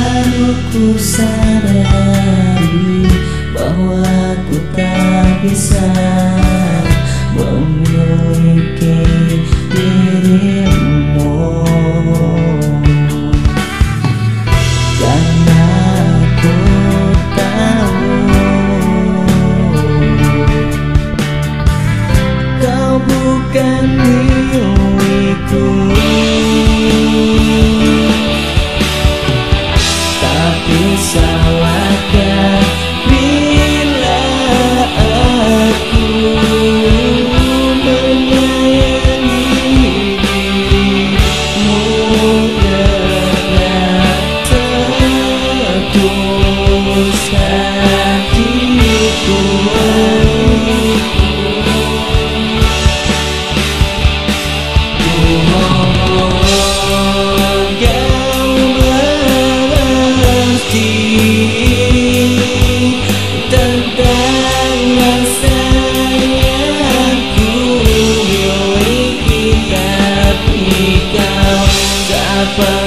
baru ku sadari bahwa ku tak bisa memiliki dirimu. Karena ku tahu kau bukan Jerusalém.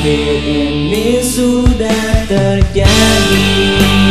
Tapi ini sudah terjadi.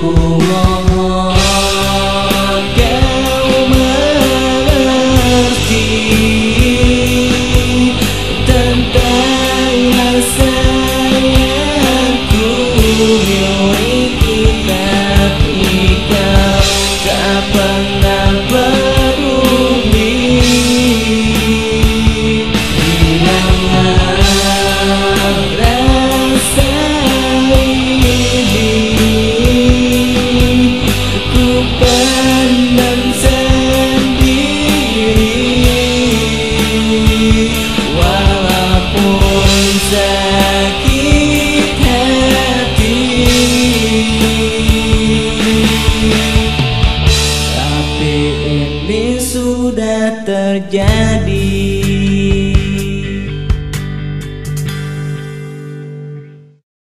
cùng ngon ngon terjadi.